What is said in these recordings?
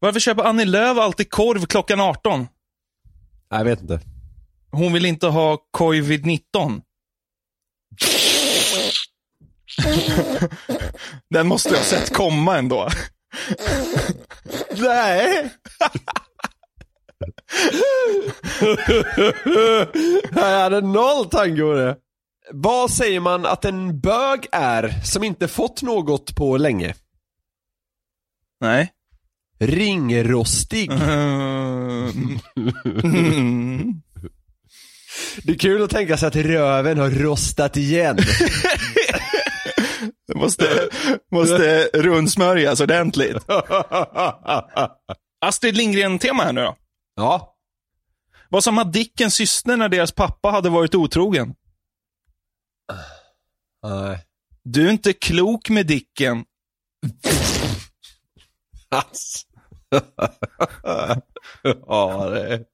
Varför köper Annie Lööf alltid korv klockan 18? Jag vet inte. Hon vill inte ha covid-19. Den måste jag ha sett komma ändå. Nej! jag hade noll tanke på det. Vad säger man att en bög är som inte fått något på länge? Nej. Ringrostig. Mm. Det är kul att tänka sig att röven har rostat igen. Det måste, måste rundsmörjas ordentligt. Astrid Lindgren-tema här nu då. ja. Vad sa Madickens syster när deras pappa hade varit otrogen? Nej. Du är inte klok med Dicken. Alltså. ja, det är...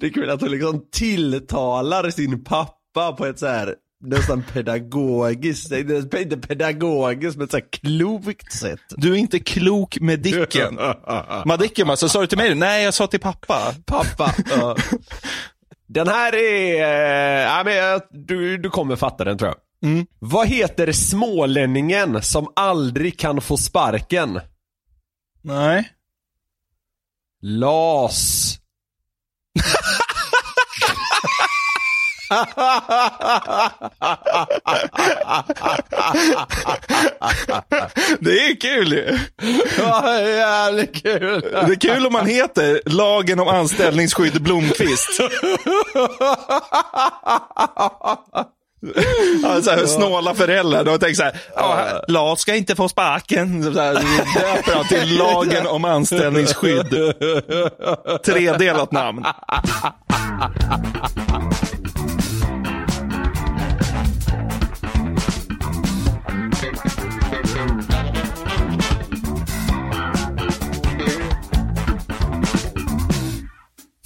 det är kul att hon liksom tilltalar sin pappa på ett så här nästan pedagogiskt, inte pedagogiskt men så här klokt sätt. Du är inte klok med Dicken. Madicken bara, så sa du till mig Nej, jag sa till pappa. Pappa. ja. Den här är, men jag- du, du kommer fatta den tror jag. Mm. Vad heter smålänningen som aldrig kan få sparken? Nej. Las. Det är kul ju. Ja, jävligt kul. Det är kul om man heter Lagen om anställningsskydd Blomqvist. Ja, så här, snåla föräldrar. De tänker så här, ja, Lars ska inte få sparken. Så här, döper han till Lagen om anställningsskydd. Tredelat namn.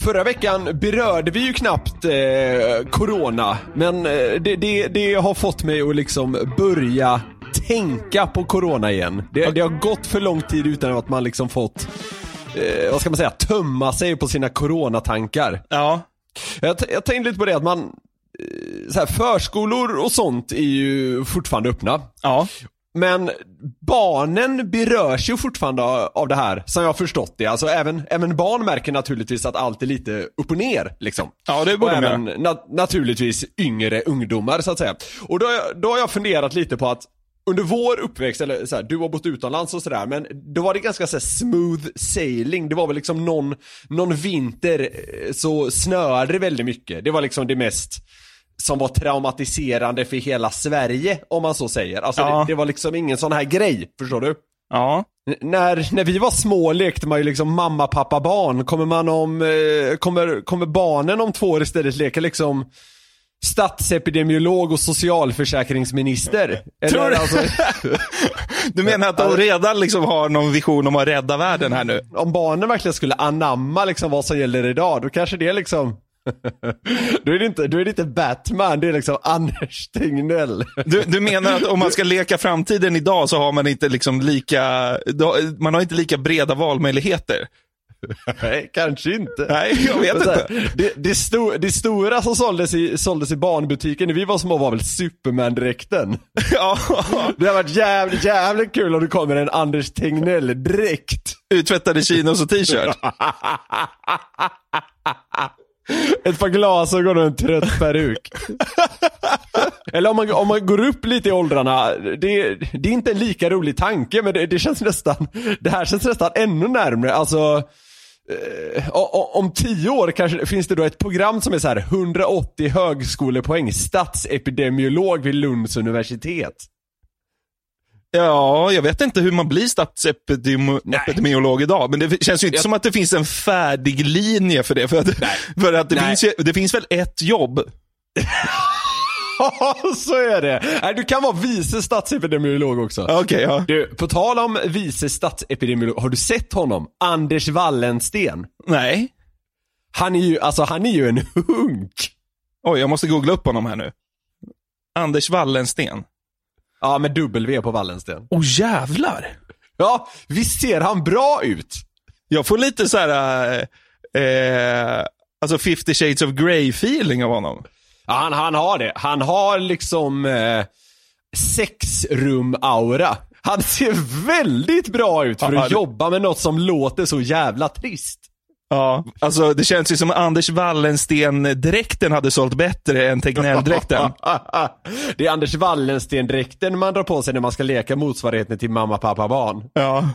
Förra veckan berörde vi ju knappt eh, corona, men eh, det, det, det har fått mig att liksom börja tänka på corona igen. Det, det har gått för lång tid utan att man liksom fått, eh, vad ska man säga, tömma sig på sina coronatankar. Ja. Jag, jag tänkte lite på det att man, eh, så här, förskolor och sånt är ju fortfarande öppna. Ja. Men barnen berörs ju fortfarande av det här, som jag har förstått det. Alltså även, även barn märker naturligtvis att allt är lite upp och ner, liksom. Ja, det Och borde de även na- naturligtvis yngre ungdomar, så att säga. Och då, då har jag funderat lite på att under vår uppväxt, eller så här, du har bott utomlands och sådär, men då var det ganska så här, smooth sailing. Det var väl liksom någon, någon vinter eh, så snöade det väldigt mycket. Det var liksom det mest som var traumatiserande för hela Sverige, om man så säger. Alltså Ja. det, det var liksom ingen sån här grej, förstår du? Ja. N- När, när vi var små lekte man ju liksom mamma, pappa, barn. Kommer man om, eh, kommer, kommer barnen om två år istället leka liksom statsepidemiolog och socialförsäkringsminister? Tror du? alltså, Du menar att de redan liksom har någon vision om att rädda världen här nu? om barnen verkligen skulle anamma liksom vad som gäller idag, då kanske det liksom då är, det inte, då är det inte Batman, det är liksom Anders Tegnell. Du, du menar att om man ska leka framtiden idag så har man inte liksom lika, man har inte lika breda valmöjligheter? Nej, kanske inte. Nej, jag vet här, inte. Det, det, sto, det stora som såldes i, såldes i barnbutiken när vi var små var väl Superman-dräkten. Ja, Det har varit jävligt, jävligt kul om det kommer en Anders Tegnell-dräkt. uttvättade chinos och t-shirt. Ett par glasögon och en trött peruk. Eller om man, om man går upp lite i åldrarna, det, det är inte en lika rolig tanke men det, det känns nästan, det här känns nästan ännu närmre. Alltså, eh, om tio år kanske finns det då ett program som är så här 180 högskolepoäng, statsepidemiolog vid Lunds universitet. Ja, jag vet inte hur man blir statsepidemiolog idag, men det känns ju inte Jag- som att det finns en färdig linje för det. För att, för att det, Nej. finns ju, det finns väl ett jobb? Ja, så är det. Nej, du kan vara vice statsepidemiolog också. Okej, ja. Du, på tal om vice statsepidemiolog, har du sett honom? Anders Wallensten. Nej. Han är ju, alltså han är ju en hunk. Oj, jag måste googla upp honom här nu. Anders Wallensten. Ja, med W på Wallensten. Åh oh, jävlar! Ja, visst ser han bra ut? Jag får lite så här, eh, alltså 50 shades of Grey feeling av honom. Ja, han, han har det. Han har liksom eh, sexrum-aura. Han ser väldigt bra ut för Ja, att det- jobba med något som låter så jävla trist. Ja, alltså det känns ju som Anders Wallensten-dräkten hade sålt bättre än Tegnell-dräkten. det är Anders Wallensten-dräkten man drar på sig när man ska leka motsvarigheten till mamma, pappa, barn. Ja.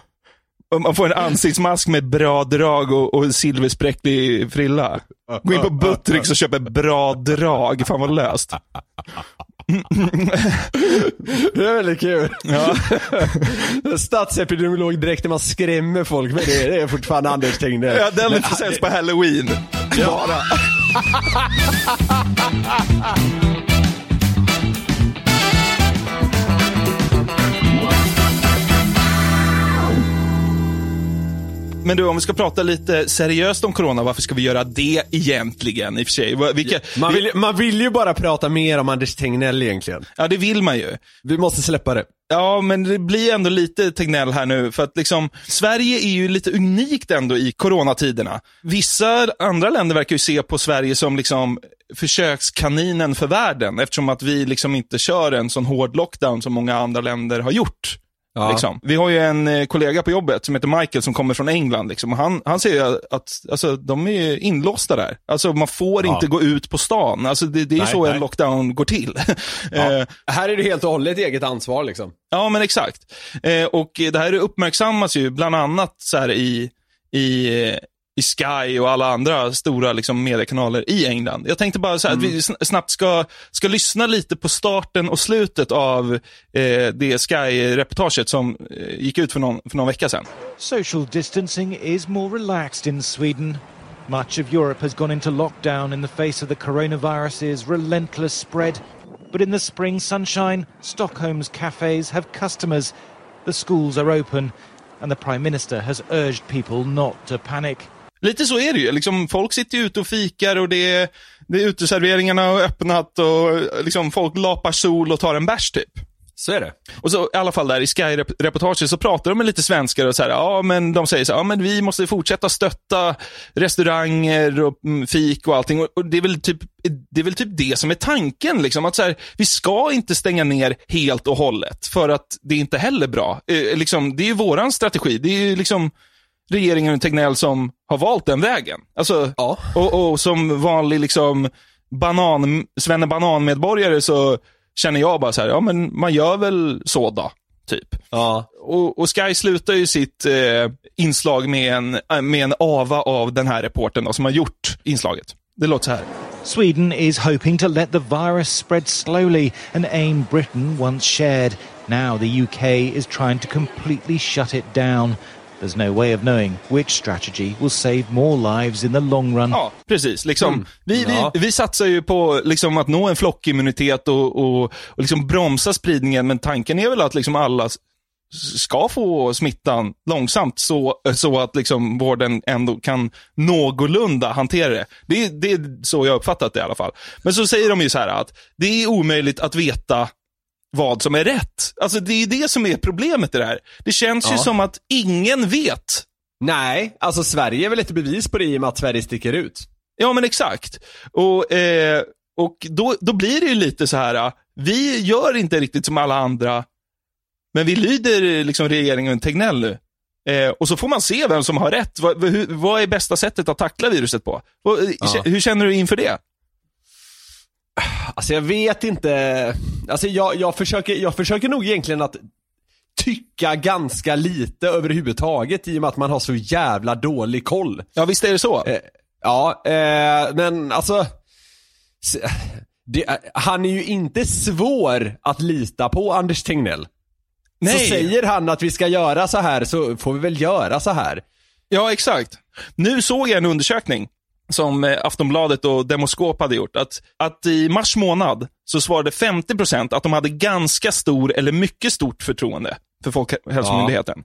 Man får en ansiktsmask med bra drag och, och silverspräcklig frilla. Gå in på Buttricks och köp ett bra drag. Fan vad löst. Det är väldigt kul. Ja. Statsepidemiolog direkt när man skrämmer folk med det, det är fortfarande Anders Tegnell. Ja, den säljs på halloween. Bara. Men du, om vi ska prata lite seriöst om corona, varför ska vi göra det egentligen i och för sig? Vilka, Man vill, man vill ju bara prata mer om Anders Tegnell egentligen. Ja, det vill man ju. Vi måste släppa det. Ja, men det blir ändå lite Tegnell här nu, för att liksom, Sverige är ju lite unikt ändå i coronatiderna. Vissa andra länder verkar ju se på Sverige som liksom försökskaninen för världen, eftersom att vi liksom inte kör en sån hård lockdown som många andra länder har gjort. Ja. Liksom. Vi har ju en eh, kollega på jobbet som heter Michael som kommer från England. Liksom. Han, han säger att alltså, de är inlåsta där. Alltså, man får Ja. inte gå ut på stan. Alltså, det, det är Nej, så nej. en lockdown går till. Eh, Här är det helt och hållet eget ansvar liksom. Ja, men exakt. Eh, och det här uppmärksammas ju bland annat så här i, i, i Sky och alla andra stora liksom, mediekanaler i England. Jag tänkte bara så här, att vi sn- snabbt ska, ska lyssna lite på starten och slutet av eh, det Sky-reportaget som eh, gick ut för någon, för någon vecka sedan. Social distancing is more relaxed in Sweden. Much of Europe has gone into lockdown in the face of the coronavirus's relentless spread. But in the spring sunshine, Stockholm's cafes have customers, the schools are open, and the Prime Minister has urged people not to panic. Lite så är det ju. Liksom, folk sitter ju ute och fikar och det är, det är uteserveringarna har öppnat och liksom, folk lapar sol och tar en bärs typ. Så är det. Och så i alla fall där i Sky-reportaget så pratar de med lite svenskar och så här, ja men de säger så här, ja men vi måste fortsätta stötta restauranger och mm, fik och allting. Och, och det, är väl typ, det är väl typ det som är tanken, liksom. Att så här, vi ska inte stänga ner helt och hållet, för att det är inte heller bra. Eh, liksom, det är ju våran strategi. Det är ju liksom regeringen och Tegnell som har valt den vägen. Alltså, Ja. och, och som vanlig liksom banan, svenne banan-medborgare så känner jag bara så här, ja men man gör väl så då, typ. Ja. Och, och Sky slutar ju sitt eh, inslag med en, äh, med en ava av den här reportern då, som har gjort inslaget. Det låter så här. Sweden is hoping to let the virus spread slowly, an aim Britain once shared. Now the UK is trying to completely shut it down. There's no way of knowing which strategy will save more lives in the long run. Ja, precis. Liksom, vi, Ja. vi, vi satsar ju på liksom, att nå en flockimmunitet och, och, och liksom bromsa spridningen, men tanken är väl att liksom alla ska få smittan långsamt så, så att liksom vården ändå kan någorlunda hantera det. det. Det är så jag uppfattat det i alla fall. Men så säger de ju så här att det är omöjligt att veta vad som är rätt. Alltså det är det som är problemet i det här. Det känns ju Ja. som att ingen vet Nej, alltså Sverige är väl ett bevis på det i och med att Sverige sticker ut. Ja, men exakt. Och, eh, och då, då blir det ju lite så här, ah, vi gör inte riktigt som alla andra, men vi lyder liksom regeringen Tegnell nu. Eh, och så får man se vem som har rätt. Vad, hur, vad är bästa sättet att tackla viruset på? Och, eh, Ja. Hur känner du inför det? Alltså jag vet inte, alltså jag, jag, försöker, jag försöker nog egentligen att tycka ganska lite överhuvudtaget i och med att man har så jävla dålig koll. Ja, visst är det så? Eh, ja, eh, men alltså det, han är ju inte svår att lita på, Anders Tegnell. Så säger han att vi ska göra så här så får vi väl göra så här. Ja, exakt. Nu såg jag en undersökning som eh, Aftonbladet och Demoskop hade gjort. Att, att i mars månad så svarade 50% att de hade ganska stor eller mycket stort förtroende för Folkhälsomyndigheten.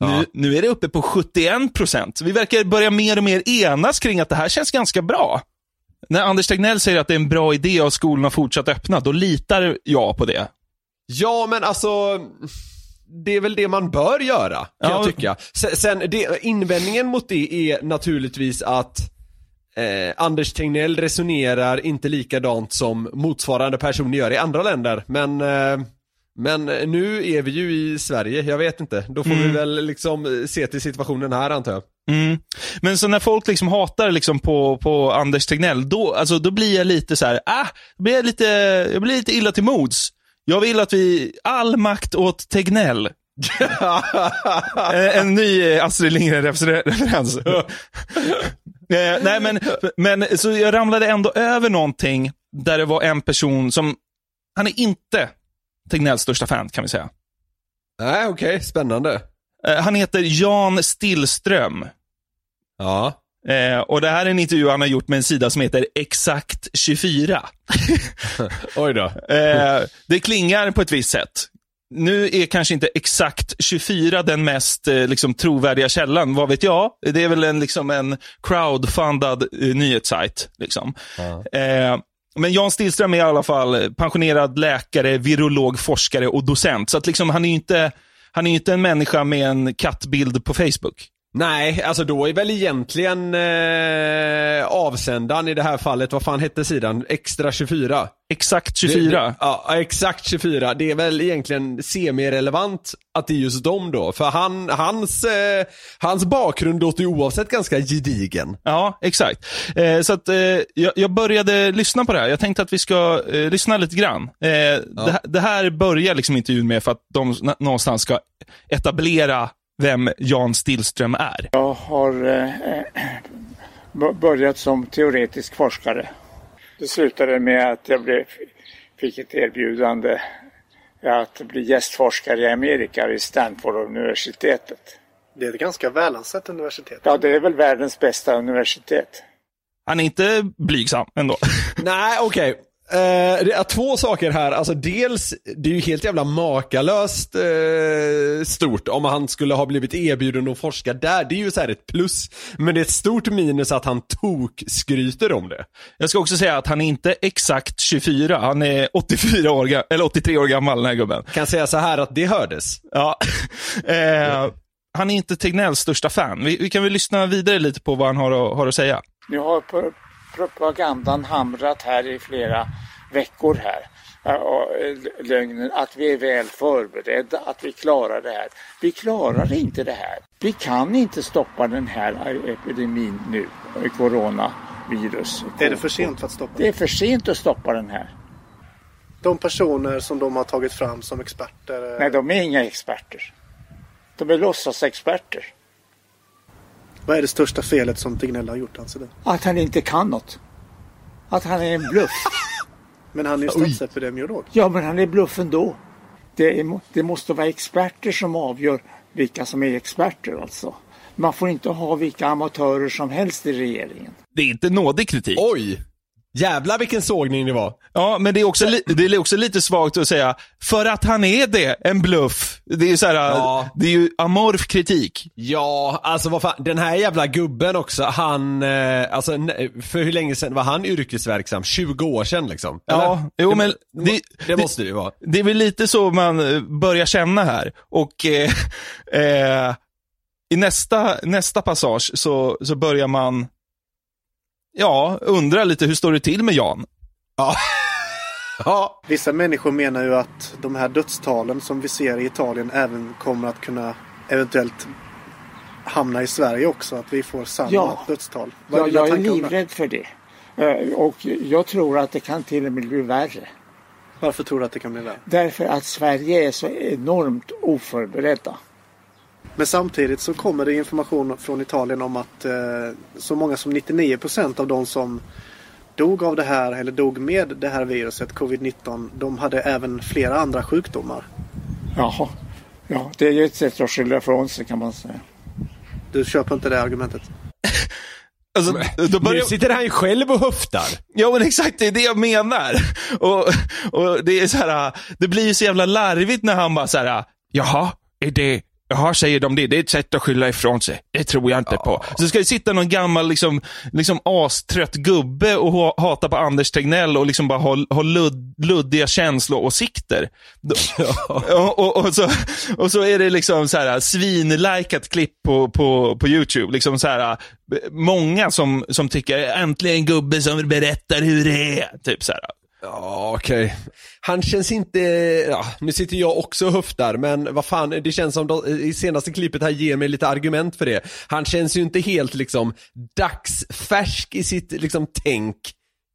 Ja. Nu, nu är det uppe på 71%. Vi verkar börja mer och mer enas kring att det här känns ganska bra. När Anders Tegnell säger att det är en bra idé att skolorna fortsatt öppna, då litar jag på det. Ja, men alltså... det är väl det man bör göra, kan Ja. jag tycka. Sen, sen det, invändningen mot det är naturligtvis att eh, Anders Tegnell resonerar inte likadant som motsvarande personer gör i andra länder, men eh, men nu är vi ju i Sverige, jag vet inte. Då får vi väl liksom se till situationen här antar jag. Mm. Men så när folk liksom hatar liksom på, på Anders Tegnell, då, alltså, då blir jag lite så här, ah, blir jag, lite, jag blir lite illa till mods. Jag vill att vi, all makt åt Tegnell. Eh, en ny eh, Astrid Lindgren-referens. eh, nej, men, men så jag ramlade ändå över någonting där det var en person som, han är inte Tegnells största fan kan vi säga. Nej okej, spännande. Eh, han heter Jan Stillström. Ja. Eh, och Det här är en intervju han har gjort med en sida som heter Exakt24. Oj då. Eh, det klingar på ett visst sätt. Nu är kanske inte Exakt 24 den mest eh, liksom, trovärdiga källan, vad vet jag? Det är väl en, liksom, en crowdfundad eh, nyhetssajt. Liksom. Eh, men Jan Stillström är i alla fall pensionerad läkare, virolog, forskare och docent. Så att, liksom, han är ju inte, han är inte en människa med en kattbild på Facebook. Nej, alltså då är väl egentligen eh, avsändaren i det här fallet, vad fan hette sidan? Extra 24? Exakt 24. Det, det, ja, exakt 24. Det är väl egentligen semi-relevant att det är just dem då. För han, hans, eh, hans bakgrund låter ju oavsett ganska gedigen. Ja, exakt. Eh, så att, eh, jag, jag började lyssna på det här. Jag tänkte att vi ska eh, lyssna lite grann. Eh, det, här- det här börjar liksom intervjun med för att de någonstans ska etablera vem Jan Stillström är. Jag har eh, börjat som teoretisk forskare. Det slutade med att jag blev, fick ett erbjudande att bli gästforskare i Amerika vid Stanford-universitetet. Det är ett ganska välansett universitet. Ja, det är väl världens bästa universitet. Han är inte blygsam ändå. Nej, okej. Eh, det är två saker här. Alltså dels, det är ju helt jävla makalöst eh, stort om han skulle ha blivit erbjuden att forska där. Det är ju så här ett plus. Men det är ett stort minus att han tok skryter om det. Jag ska också säga att han är inte exakt 24. Han är 84 år, eller 83 år gammal, den här gubben. Kan säga så här att det hördes. Ja. Eh, han är inte Tegnells största fan. Vi, vi kan väl lyssna vidare lite på vad han har att, har att säga. Nu har propagandan hamrat här i flera veckor här. Eh, Lögnen att vi är väl förberedda, att vi klarar det här. Vi klarar inte det här. Vi kan inte stoppa den här epidemin nu, eh, coronavirus. Är det för sent att stoppa? Det är för sent att stoppa den här. De personer som de har tagit fram som experter. eh, Nej, de är inga experter. De är låtsasexperter. Vad är det största felet som Tegnell har gjort anser du? Att han inte kan något. Att han är en bluff. Men han är ju statsepidemiolog. Ja, men han är bluff ändå. Det, är, det måste vara experter som avgör vilka som är experter alltså. Man får inte ha vilka amatörer som helst i regeringen. Det är inte nådig kritik. Oj! Jävlar vilken sågning det var. Ja, men det är, också det är också lite svagt att säga, för att han är det, en bluff. Det är ju så här, Ja. det är ju amorf kritik. Ja, alltså vad fan, den här jävla gubben också, han, eh, alltså för hur länge sedan var han yrkesverksam? 20 år sedan liksom? Ja, jo, men det, det- det, det- måste det ju vara. Det är väl lite så man eh, börjar känna här. Och eh, eh, i nästa, nästa passage så, så börjar man, ja, undra lite hur står det till med Jan? Ja, Vissa människor menar ju att de här dödstalen som vi ser i Italien även kommer att kunna eventuellt hamna i Sverige också. Att vi får samma Ja. dödstal. Vad Ja, jag är livrädd för det. Eh, Och jag tror att det kan till och med bli värre. Varför tror du att det kan bli värre? Därför att Sverige är så enormt oförberedda. Men samtidigt så kommer det information från Italien om att eh, så många som 99% av de som dog av det här eller dog med det här viruset, covid-19, de hade även flera andra sjukdomar. Jaha. Ja, det är ju ett sätt att skylla ifrån sig kan man säga. Du köper inte det argumentet? Alltså, då nu börjar, sitter han ju själv och höftar. ja men exakt, det är det jag menar. Och, och det är så här, det blir ju så jävla larvigt när han bara så här, jaha, är det, Jaha, säger de det? Det är ett sätt att skylla ifrån sig. Det tror jag inte på. Så ska det sitta någon gammal, liksom, liksom astrött gubbe och ha, hata på Anders Tegnell och liksom bara ha, ha ludd, luddiga känsloåsikter. och, och, och, så, och så är det liksom så här svinlikat klipp på, på, på YouTube. Liksom så här, många som, som tycker äntligen en gubbe som berättar hur det är. Typ så här. Ja, okej. Han känns inte, ja, nu sitter jag också och höftar, men vad fan, det känns som de, i senaste klippet här ger mig lite argument för det. Han känns ju inte helt liksom dagsfärsk i sitt liksom tänk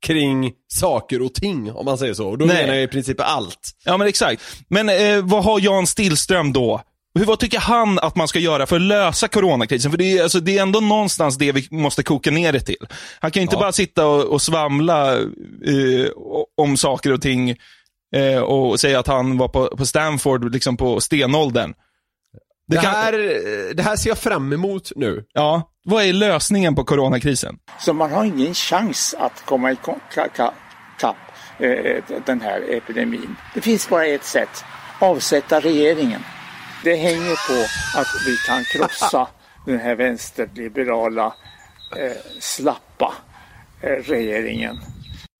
kring saker och ting, om man säger så. Och då Nej. menar jag i princip allt. Ja, men exakt. Men eh, vad har Jan Stillström då? Hur, vad tycker han att man ska göra för att lösa coronakrisen? För det är, alltså, det är ändå någonstans det vi måste koka ner det till. Han kan ju inte Ja. bara sitta och, och svamla eh, om saker och ting eh, och säga att han var på, på Stanford liksom på stenåldern. Det, kan- här, eh, det här ser jag fram emot nu. Ja, vad är lösningen på coronakrisen? Så man har ingen chans att komma i ko- ka- ka- kapp eh, den här epidemin. Det finns bara ett sätt. Avsätta regeringen. Det hänger på att vi kan krossa den här vänsterliberala eh, slappa eh, regeringen.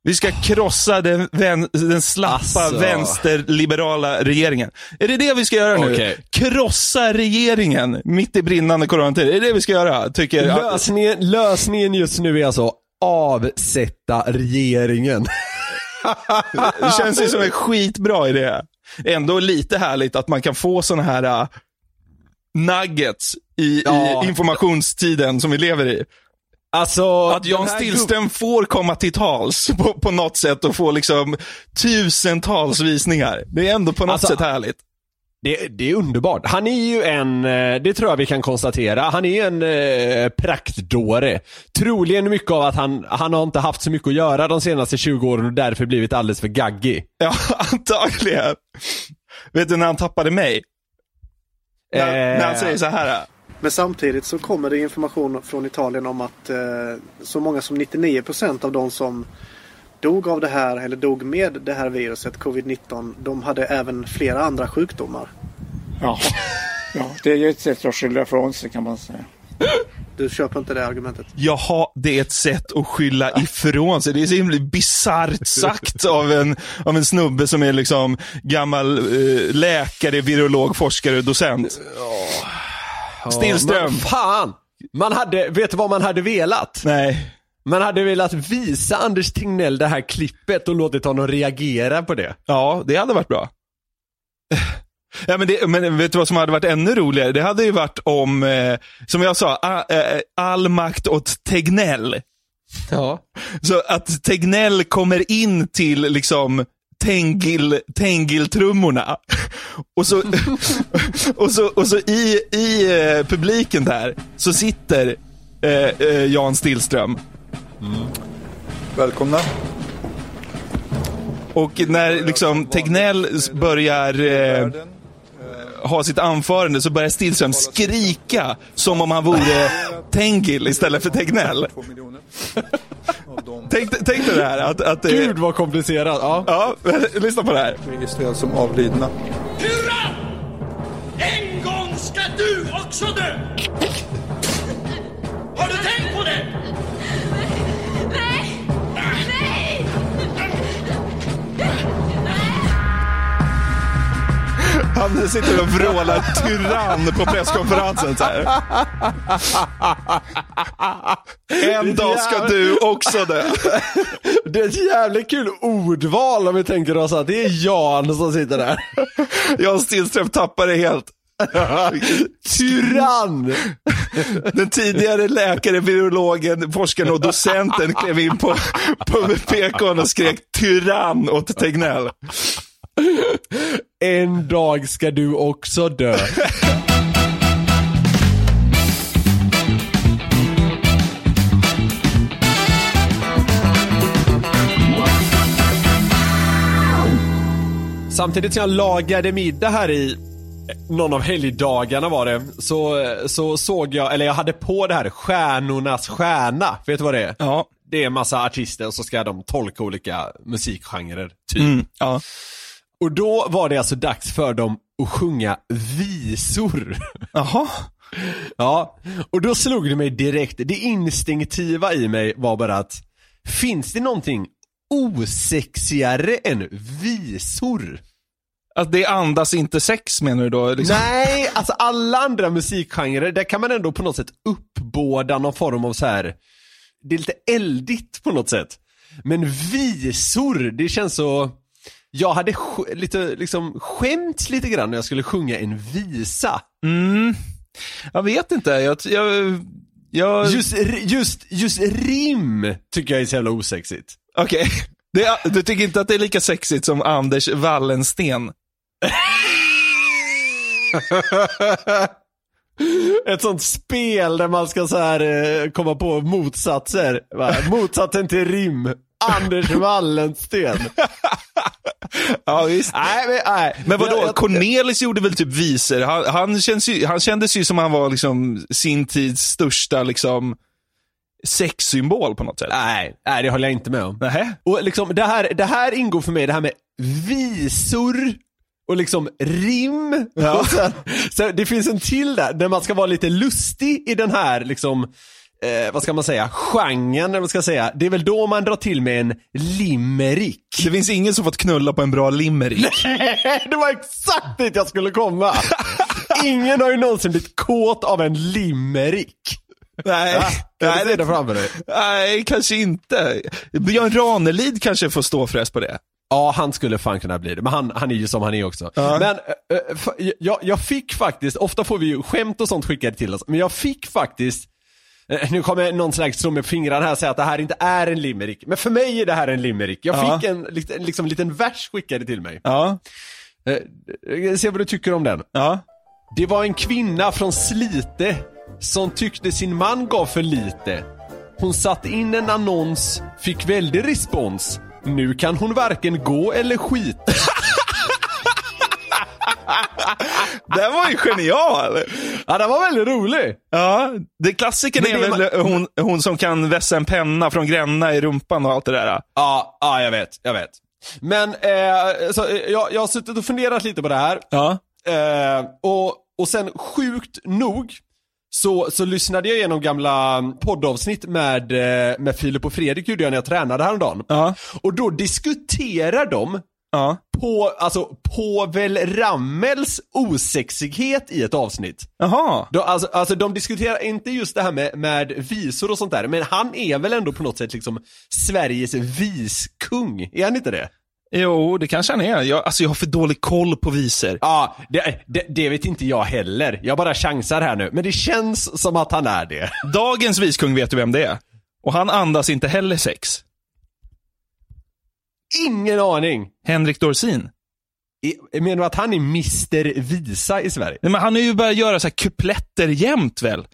Vi ska krossa den, vän, den slappa Alltså. vänsterliberala regeringen. Är det det vi ska göra nu? Okej. Krossa regeringen mitt i brinnande coronatid. Är det det vi ska göra? Tycker Lösningen, lösningen just nu är alltså avsätta regeringen. Det känns ju som en skitbra idé. Ändå lite härligt att man kan få såna här uh, nuggets i, Ja. i informationstiden som vi lever i. Alltså, Att Jan Stillström får komma till tals på, på något sätt och få liksom tusentals visningar. Det är ändå på något Alltså, sätt härligt. Det, det är underbart. Han är ju en, eh, det tror jag vi kan konstatera, han är en eh, praktdåre. Troligen mycket av att han, han har inte haft så mycket att göra de senaste 20 åren och därför blivit alldeles för gaggig. Ja, antagligen. Vet du när han tappade mig? När, Eh. när han säger så här. Men samtidigt så kommer det information från Italien om att eh, så många som 99% av de som dog av det här eller dog med det här viruset, covid-19, de hade även flera andra sjukdomar. Ja, ja det är ju ett sätt att skylla ifrån sig kan man säga. Du köper inte det argumentet? Jaha, det är ett sätt att skylla ifrån sig. Det är så himla bisarrt sagt av en, av en snubbe som är liksom gammal eh, läkare, virolog, forskare, docent. Stillström. Men fan! Man hade, vet du vad man hade velat? Nej. Man hade velat visa Anders Tegnell det här klippet och låtit honom reagera på det. Ja, det hade varit bra. Ja, men, det, men vet du vad som hade varit ännu roligare? Det hade ju varit om, eh, som jag sa, a, eh, all makt åt Tegnell. Ja. Så att Tegnell kommer in till liksom Tengil, Tengil-trummorna. Och så, och så, och så i, i eh, publiken där så sitter eh, eh, Jan Stillström. Välkomna. Och när liksom Tegnell börjar eh, ha sitt anförande så börjar Stillström skrika som om han vore Tengil istället för Tegnell. Tänk dig det här att... att eh, Gud vad komplicerat. Ja. Ja, lyssna på det här. registreras som avlidna. Hurra! En gång ska du också dö! Han sitter och vrålar tyrann på presskonferensen så här. En dag ska du också dö. Det är ett jävligt kul ordval om vi tänker oss att det är Jan som sitter där. Jan Stillström tappar det helt. Tyrann! Den tidigare läkare, virologen, forskaren och docenten klev in på, på PKn och skrek tyrann åt Tegnell. En dag ska du också dö. Samtidigt som jag lagade middag här i någon av helgdagarna var det, så, så såg jag, eller jag hade på det här Stjärnornas stjärna. Vet du vad det är? Ja. Det är en massa artister och så ska de tolka olika musikgenrer, typ. Mm, ja. Och då var det alltså dags för dem att sjunga visor. Jaha. Ja, och då slog det mig direkt, det instinktiva i mig var bara att finns det någonting osexigare än visor? Att det andas inte sex menar du då? Liksom? Nej, alltså alla andra musikgenrer, där kan man ändå på något sätt uppbåda någon form av så här. det är lite eldigt på något sätt. Men visor, det känns så, jag hade lite, liksom skämts lite grann när jag skulle sjunga en visa. Mm. Jag vet inte. Jag, jag, jag... Just, just, just rim tycker jag är så jävla osexigt. Okej. Det är- Du tycker inte att det är lika sexigt som Anders Wallensten? Ett sånt spel där man ska så här eh, komma på motsatser. Va? Motsatsen till rim. Anders Wallensten. Ja, visst. Nej, men, nej. Men vadå, Jag- jag- Cornelis gjorde väl typ visor? Han, han, känns ju, han kändes ju som han var liksom sin tids största liksom sexsymbol på något sätt. Nej, nej, det håller jag inte med om. Nähä? Och liksom, det här, det här ingår för mig, det här med visor och liksom rim. Ja. Och sen, så det finns en till där, där man ska vara lite lustig i den här liksom, eh, vad ska man säga, genren, eller vad man ska säga. Det är väl då man drar till med en limerick. Det finns ingen som fått knulla på en bra limerick. det var exakt dit jag skulle komma. Ingen har ju någonsin blivit kåt av en limerick. Nej, Kan du nej, se det, framför dig? nej, kanske inte. Björn Ranelid kanske får stå för på det. Ja, han skulle fan kunna bli det. Men han, han är ju som han är också. Ja. Men äh, äh, fa- jag, jag fick faktiskt, ofta får vi ju skämt och sånt skickade till oss, men jag fick faktiskt eh, nu kommer någon slags slå med fingrarna här säga att det här inte är en limerick. Men för mig är det här en limerick. Jag Ja. fick en liksom, liten vers skickade till mig. Ja, Eh, se vad du tycker om den. ja. Det var en kvinna från Slite som tyckte sin man gav för lite. Hon satte in en annons, fick väldig respons. Nu kan hon varken gå eller skita. Den var ju genial. Ja, den var väldigt rolig. Ja, det klassikern Men är väl hon, hon som kan vässa en penna från Gränna i rumpan och allt det där. Ja, ja jag vet, jag vet. Men, eh, så, eh, jag, jag har suttit och funderat lite på det här. Ja. Eh, och, och sen sjukt nog så, så lyssnade jag igenom gamla poddavsnitt med, eh, med Filip och Fredrik gjorde jag när jag tränade häromdagen. Ja. Och då diskuterar de Ja. på, alltså, Povel Ramels osexighet i ett avsnitt. Jaha. De, alltså, alltså de diskuterar inte just det här med, med visor och sånt där, men han är väl ändå på något sätt liksom Sveriges viskung, är han inte det? Jo, det kanske han är. Jag, alltså jag har för dålig koll på visor. Ja, det, det, det vet inte jag heller. Jag bara chansar här nu, men det känns som att han är det. Dagens viskung vet du vem det är. Och han andas inte heller sex. Ingen aning. Henrik Dorsin. I- Menar du att han är Mr Visa i Sverige? Nej, men han har ju börjat göra så här kupletter jämt väl?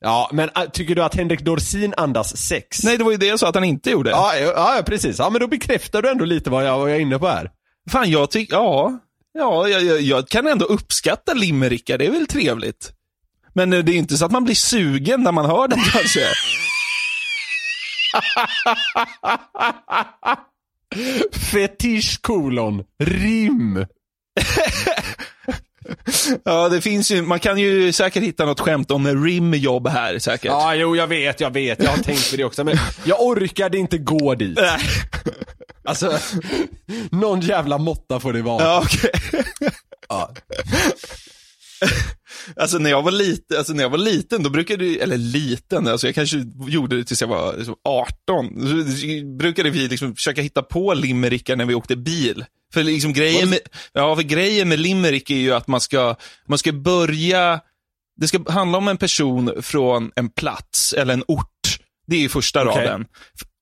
Ja, men äh, tycker du att Henrik Dorsin andas sex? Nej, det var ju det jag sa att han inte gjorde. Ja, ja, ja, precis. Ja, men då bekräftar du ändå lite vad jag, vad jag är inne på här. Fan, jag tycker, ja. Ja, jag, jag, jag kan ändå uppskatta limerickar, det är väl trevligt. Men eh, det är inte så att man blir sugen när man hör dem kanske. Fetisch kolon, rim. Ja, det finns ju, man kan ju säkert hitta något skämt om rimjobb här säkert. Ja, jo, jag vet, jag vet. Jag har tänkt på det också, men jag orkade inte gå dit. Nej. Alltså, någon jävla måtta får det vara. Ja, okej. Ja. Alltså när jag var liten, alltså när jag var liten, då brukade, vi- eller liten, alltså jag kanske gjorde det tills jag var liksom 18. Så brukade vi liksom försöka hitta på limerickar när vi åkte bil. För liksom grejen med, ja, för grejen med limerick är ju att man ska, man ska börja, det ska handla om en person från en plats eller en ort. Det är ju första Okej. raden.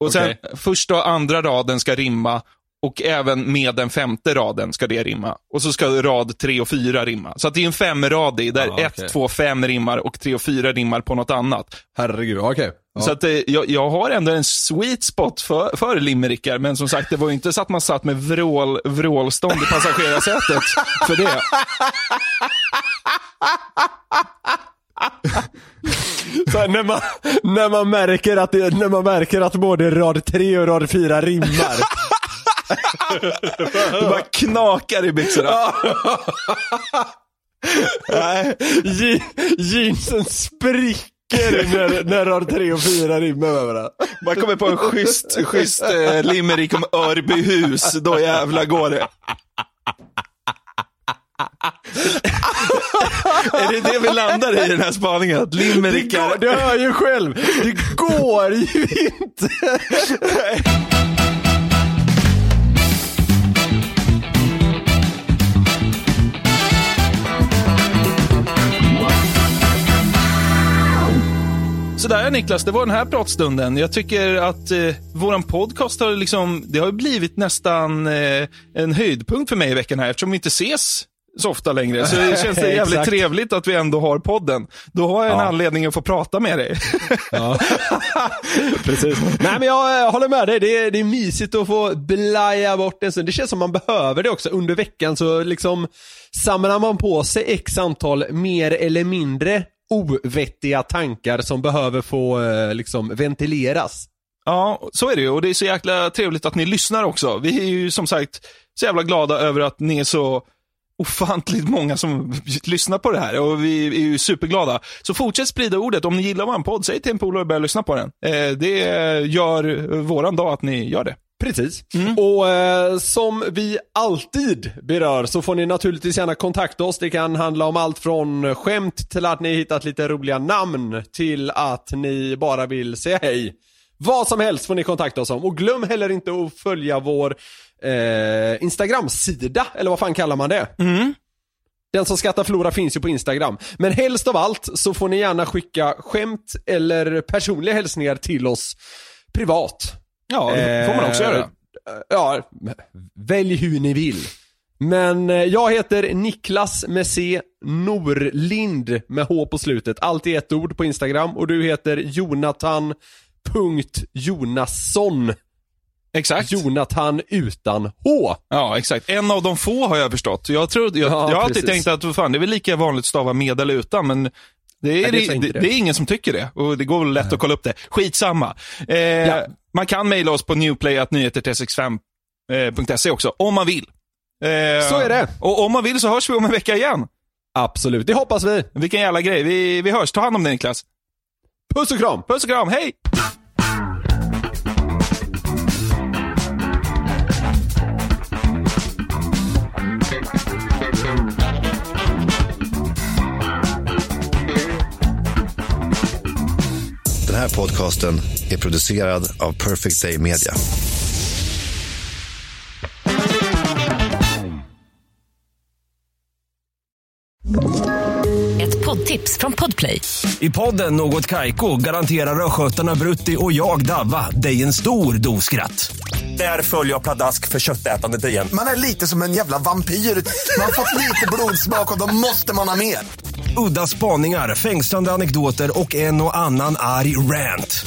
Och sen Okej. första och andra raden ska rimma och även med den femte raden ska det rimma. Och så ska rad tre och fyra rimma. Så att det är en femradig där Ja, ett, två, fem rimmar och tre och fyra rimmar på något annat. Herregud, okej. Ja. Så att eh, jag, jag har ändå en sweet spot för, för limerickar, men som sagt, det var ju inte så att man satt med vrål, vrålstånd i passagerarsätet för det. Så när, man, när, man märker att det, när man märker att både rad 3 och rad 4 rimmar. Det bara knakar i byxorna. Nej. Je- jeansen spricker när, när du har tre och fyra rim över varandra. Man kommer på en schysst, schysst eh, limerick om Örbyhus, då jävla går det. är det det vi landar i den här spaningen? Att limerickar... du hör ju själv, det går ju inte. Sådär Niklas, det var den här pratstunden. Jag tycker att eh, våran podcast har liksom, det har blivit nästan eh, en höjdpunkt för mig i veckan här eftersom vi inte ses så ofta längre. Så det känns det jävligt trevligt att vi ändå har podden. Då har jag en Ja. anledning att få prata med dig. Precis. Nej men jag eh, håller med dig, det är, det är mysigt att få blaja bort en stund. Det känns som man behöver det också. Under veckan så liksom samlar man på sig x antal mer eller mindre ovettiga tankar som behöver få eh, liksom ventileras. Ja, så är det ju. Och det är så jäkla trevligt att ni lyssnar också. Vi är ju som sagt så jävla glada över att ni är så ofantligt många som lyssnar på det här och vi är ju superglada. Så fortsätt sprida ordet. Om ni gillar vår podd, säg till en polare och börja lyssna på den. Eh, det gör våran dag att ni gör det. Precis. Och eh, som vi alltid berör så får ni naturligtvis gärna kontakta oss. Det kan handla om allt från skämt till att ni hittat lite roliga namn till att ni bara vill säga hej. Vad som helst får ni kontakta oss om. Och glöm heller inte att följa vår eh, Instagram-sida, eller vad fan kallar man det? Den som skrattar förlorar finns ju på Instagram. Men helst av allt så får ni gärna skicka skämt eller personliga hälsningar till oss privat. Ja, det får man också Eh, göra. Ja, välj hur ni vill. Men eh, jag heter Niklas med C, Norlind med H på slutet. Allt i ett ord på Instagram. Och du heter Jonathan.Jonasson. Exakt. Jonathan utan H. Ja, exakt. En av de få har jag förstått. Jag, tror, jag, Ja, jag har alltid precis. tänkt att fan, det är väl lika vanligt att stava med eller utan, men det är, Nej, det är det, det, det. är ingen som tycker det. Och det går lätt att kolla upp det. Skitsamma. Eh, Man kan mejla oss på newplay.nyheter365.se också, om man vill. Eh, Så är det. Och om man vill så hörs vi om en vecka igen. Absolut, det hoppas vi. Vilken jävla grej. Vi, vi hörs. Ta hand om dig Niklas. Puss och kram! Puss och kram. Hej! Den här podcasten är producerad av Perfect Day Media. Ett poddtips från Podplay. I podden Något Kaiko garanterar östgötarna Brutti och jag, Davva, dig en stor dos skratt. Där följer jag pladask för köttätandet igen. Man är lite som en jävla vampyr. Man har fått lite blodsmak och då måste man ha mer. Udda spaningar, fängslande anekdoter och en och annan arg rant.